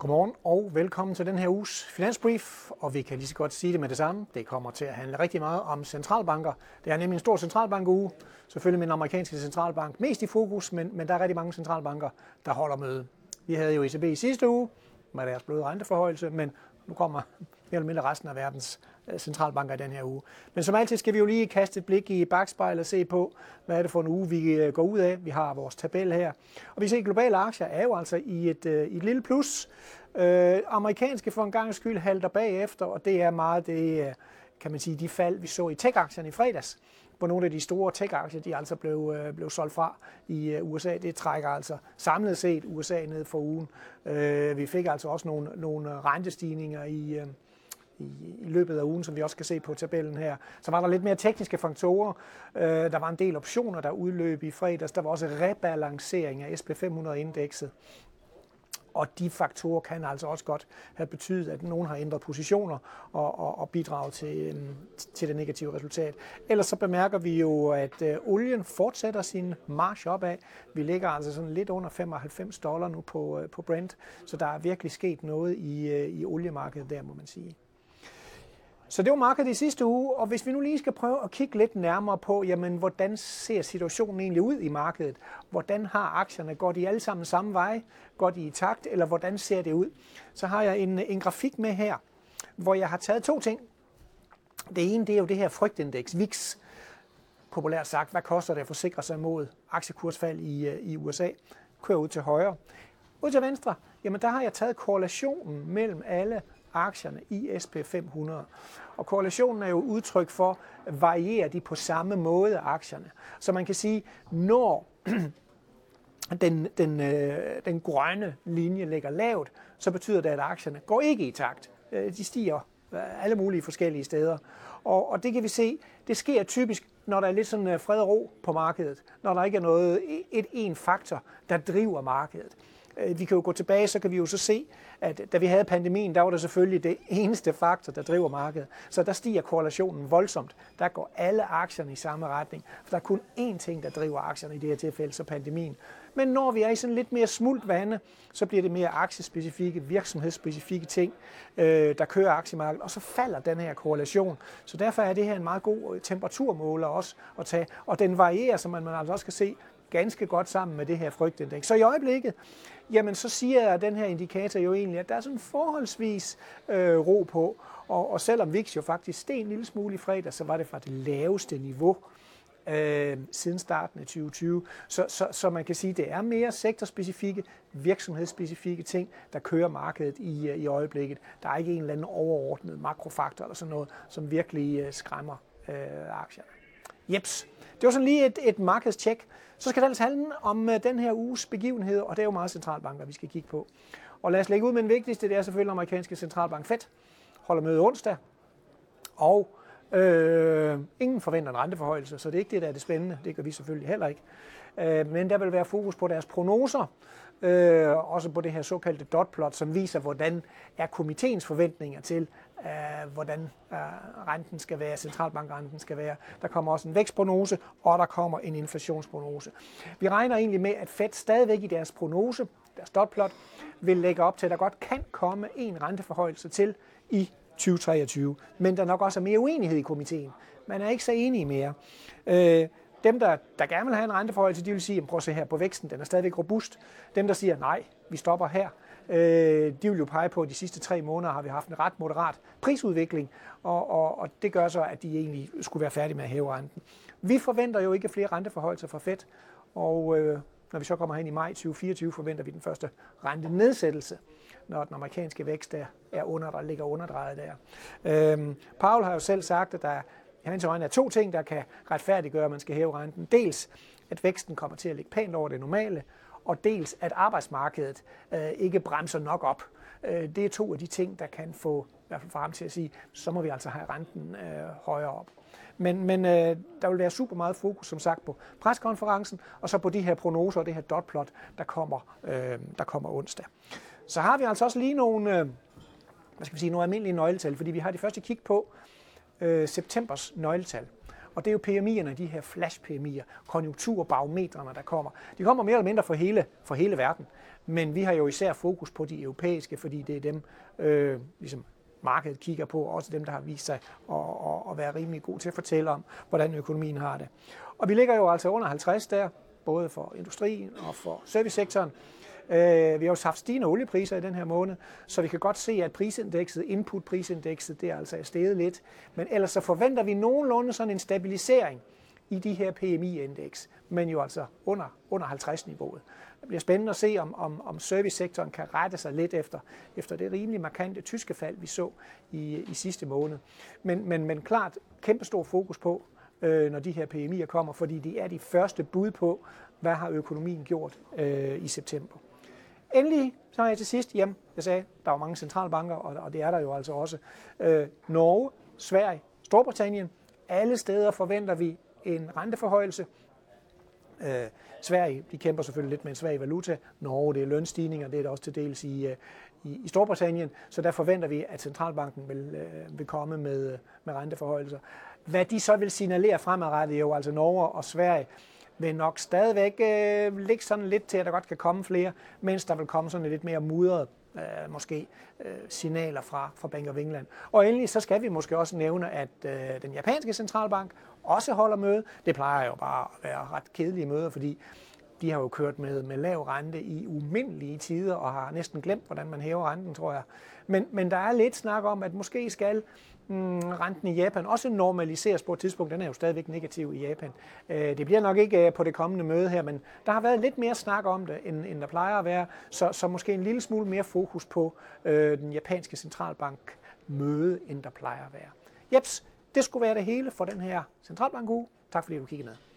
Godmorgen og velkommen til den her uges Finansbrief, og vi kan lige så godt sige det med det samme. Det kommer til at handle rigtig meget om centralbanker. Det er nemlig en stor centralbankuge, selvfølgelig med den amerikanske centralbank mest i fokus, men, men der er rigtig mange centralbanker, der holder møde. Vi havde jo ECB i sidste uge med deres bløde renteforhøjelse, men nu kommer mere eller mindre resten af verdens Øh, centralbanker i den her uge. Men som altid skal vi jo lige kaste et blik i bagspejlet og se på, hvad er det for en uge, vi øh, går ud af. Vi har vores tabel her. Og vi ser, at globale aktier er jo altså i et, øh, i et lille plus. Øh, amerikanske for en gang skyld halter bagefter, og det er meget det, kan man sige, de fald, vi så i tech-aktierne i fredags hvor nogle af de store tech-aktier, de altså blev, øh, blev solgt fra i øh, USA. Det trækker altså samlet set USA ned for ugen. Øh, vi fik altså også nogle, nogle rentestigninger i, øh, i, i løbet af ugen, som vi også kan se på tabellen her. Så var der lidt mere tekniske faktorer. Øh, der var en del optioner, der udløb i fredags. Der var også rebalancering af SP500-indekset. Og de faktorer kan altså også godt have betydet, at nogen har ændret positioner og, og, og bidraget til, øh, til det negative resultat. Ellers så bemærker vi jo, at øh, olien fortsætter sin march opad. Vi ligger altså sådan lidt under 95 dollar nu på, øh, på Brent, så der er virkelig sket noget i, øh, i oliemarkedet der, må man sige. Så det var markedet i sidste uge, og hvis vi nu lige skal prøve at kigge lidt nærmere på, jamen, hvordan ser situationen egentlig ud i markedet? Hvordan har aktierne? Går de alle sammen samme vej? Går de i takt? Eller hvordan ser det ud? Så har jeg en, en grafik med her, hvor jeg har taget to ting. Det ene det er jo det her frygtindeks, VIX. Populært sagt, hvad koster det at forsikre sig mod aktiekursfald i, øh, i USA? Kører ud til højre. Ud til venstre, jamen der har jeg taget korrelationen mellem alle aktierne i SP500. Og korrelationen er jo udtryk for, varierer de på samme måde aktierne. Så man kan sige, når den, den, øh, den grønne linje ligger lavt, så betyder det, at aktierne går ikke i takt. Øh, de stiger øh, alle mulige forskellige steder. Og, og det kan vi se, det sker typisk, når der er lidt sådan øh, fred og ro på markedet. Når der ikke er noget, et en faktor, der driver markedet. Øh, vi kan jo gå tilbage, så kan vi jo så se, at da vi havde pandemien, der var det selvfølgelig det eneste faktor, der driver markedet. Så der stiger korrelationen voldsomt. Der går alle aktierne i samme retning. For der er kun én ting, der driver aktierne i det her tilfælde, så pandemien. Men når vi er i sådan lidt mere smult vande, så bliver det mere aktiespecifikke, virksomhedsspecifikke ting, øh, der kører aktiemarkedet, og så falder den her korrelation. Så derfor er det her en meget god øh, temperaturmåler også at tage, og den varierer, som man altså også kan se ganske godt sammen med det her frygtindeks. Så i øjeblikket, jamen så siger den her indikator jo egentlig, at der er sådan forholdsvis øh, ro på, og, og selvom VIX jo faktisk steg en lille smule i fredag, så var det fra det laveste niveau øh, siden starten af 2020. Så, så, så man kan sige, at det er mere sektorspecifikke, virksomhedsspecifikke ting, der kører markedet i, øh, i øjeblikket. Der er ikke en eller anden overordnet makrofaktor eller sådan noget, som virkelig øh, skræmmer øh, aktierne. Jeps. Det var sådan lige et, et markedstjek. Så skal det altså handle om øh, den her uges begivenhed, og det er jo meget centralbanker, vi skal kigge på. Og lad os lægge ud med den vigtigste, det er selvfølgelig amerikanske centralbank Fed. Holder møde onsdag. Og øh, ingen forventer en renteforhøjelse, så det er ikke det, der er det spændende. Det gør vi selvfølgelig heller ikke. Øh, men der vil være fokus på deres prognoser, øh, også på det her såkaldte dotplot, som viser, hvordan er komiteens forventninger til, øh, hvordan øh, renten skal være, centralbankrenten skal være. Der kommer også en vækstprognose, og der kommer en inflationsprognose. Vi regner egentlig med, at Fed stadigvæk i deres prognose, deres dotplot, vil lægge op til, at der godt kan komme en renteforhøjelse til i 2023. Men der nok også er mere uenighed i komiteen. Man er ikke så enige mere. Øh, dem, der, der gerne vil have en renteforhøjelse, de vil sige, prøv at se her på væksten, den er stadigvæk robust. Dem, der siger, nej, vi stopper her, øh, de vil jo pege på, at de sidste tre måneder har vi haft en ret moderat prisudvikling, og, og, og det gør så, at de egentlig skulle være færdige med at hæve renten. Vi forventer jo ikke flere renteforholdelser fra Fed, og øh, når vi så kommer hen i maj 2024, forventer vi den første rentenedsættelse, når den amerikanske vækst er, er under, der ligger underdrejet der. Øhm, Paul har jo selv sagt, at der i hans øjne er to ting, der kan retfærdiggøre, at man skal hæve renten. Dels, at væksten kommer til at ligge pænt over det normale, og dels, at arbejdsmarkedet øh, ikke bremser nok op. Øh, det er to af de ting, der kan få i hvert fald frem til at sige, så må vi altså have renten øh, højere op. Men, men øh, der vil være super meget fokus, som sagt, på preskonferencen, og så på de her prognoser og det her dotplot, der kommer, øh, der kommer onsdag. Så har vi altså også lige nogle, øh, hvad skal vi sige, nogle almindelige nøgletal, fordi vi har de første kig på øh, septembers nøgletal. Og det er jo PMI'erne, de her flash-PMI'er, konjunkturbarometrene, der kommer. De kommer mere eller mindre for hele, for hele verden. Men vi har jo især fokus på de europæiske, fordi det er dem, øh, ligesom markedet kigger på, og også dem, der har vist sig at, at, at være rimelig god til at fortælle om, hvordan økonomien har det. Og vi ligger jo altså under 50 der, både for industrien og for servicesektoren. Øh, vi har jo haft stigende oliepriser i den her måned, så vi kan godt se, at prisindekset, inputprisindekset, det er altså steget lidt. Men ellers så forventer vi nogenlunde sådan en stabilisering i de her PMI-indeks, men jo altså under, under 50-niveauet. Det bliver spændende at se, om, om, om servicesektoren kan rette sig lidt efter, efter det rimelig markante tyske fald, vi så i, i sidste måned. Men, men, men klart, kæmpestor fokus på, øh, når de her PMI'er kommer, fordi de er de første bud på, hvad har økonomien gjort øh, i september. Endelig, så er jeg til sidst, jamen, jeg sagde, der er mange centralbanker, og, og det er der jo altså også. Øh, Norge, Sverige, Storbritannien, alle steder forventer vi en renteforhøjelse. Øh, Sverige, de kæmper selvfølgelig lidt med en svag valuta. Norge, det er lønstigninger, det er der også til dels i, øh, i, i Storbritannien. Så der forventer vi, at centralbanken vil, øh, vil komme med, øh, med renteforhøjelser. Hvad de så vil signalere fremadrettet, jo altså Norge og Sverige, vil nok stadigvæk øh, ligge sådan lidt til, at der godt kan komme flere, mens der vil komme sådan lidt mere mudret øh, måske øh, signaler fra, fra Bank of England. Og endelig så skal vi måske også nævne, at øh, den japanske centralbank også holder møde. Det plejer jo bare at være ret kedelige møder, fordi de har jo kørt med, med lav rente i umindelige tider og har næsten glemt, hvordan man hæver renten, tror jeg. Men, men der er lidt snak om, at måske skal mm, renten i Japan også normaliseres på et tidspunkt. Den er jo stadigvæk negativ i Japan. Øh, det bliver nok ikke øh, på det kommende møde her, men der har været lidt mere snak om det, end, end der plejer at være. Så, så måske en lille smule mere fokus på øh, den japanske centralbank møde, end der plejer at være. Jeps, det skulle være det hele for den her centralbankuge. Tak fordi du kiggede med.